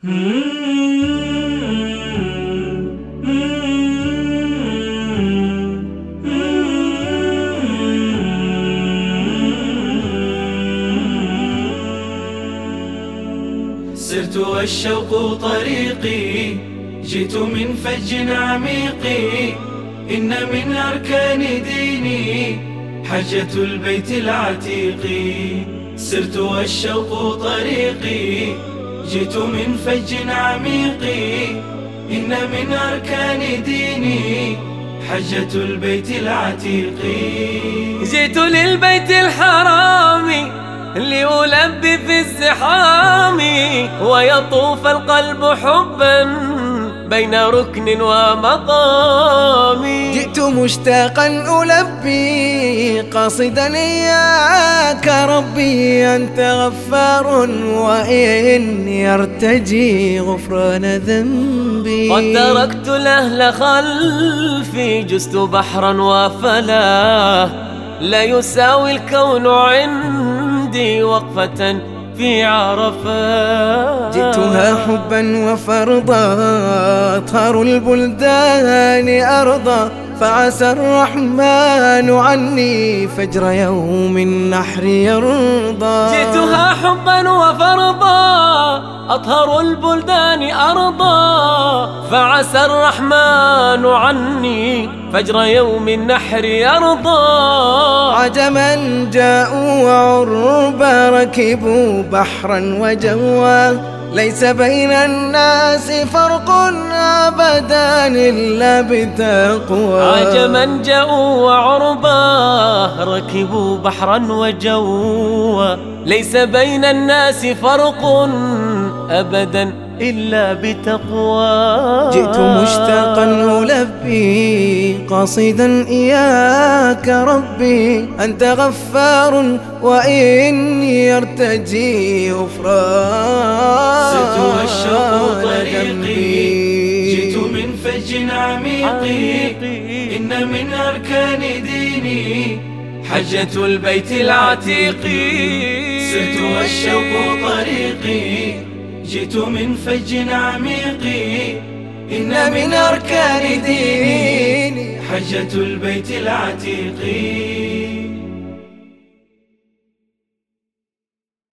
سرت والشوق طريقي جئت من فج عميق. إن من أركان ديني حجة البيت العتيق. سرت والشوق طريقي جئت من فج عميق إن من أركان ديني حجة البيت العتيق. جئت للبيت الحرام لألبي في الزحام ويطوف القلب حبا بين ركن ومقام. جئت مشتاقا ألبي قاصدا إياك ربي أنت غفار وإني أرتجي غفران ذنبي. قد تركت الأهل خلفي جزت بحرا وفلا. لا يساوي الكون عندي وقفة في عرفات جئتها حبا وفرضا أطهر البلدان أرضا. فعسى الرحمن عني فجر يوم النحر يرضى. جئتها حبا وفرضا أطهر البلدان أرضا. فعسى الرحمن عني فجر يوم النحر يرضى. عجما جاءوا وعربا ركبوا بحرا وجوا ليس بين الناس فرق أبدا إلا بتقوى. عجما جاءوا وعربا ركبوا بحرا وجوا ليس بين الناس فرق أبدا إلا بتقوى. جئت مشتاقا ألبي قاصدا إياك ربي أنت غفار وإني أرتجي غفران. سرت والشوق طريقي جئت من فج عميق إن من أركان ديني حجة البيت العتيق. سرت والشوق طريقي جئت من فج عميق إن من أركان ديني حجة البيت العتيق.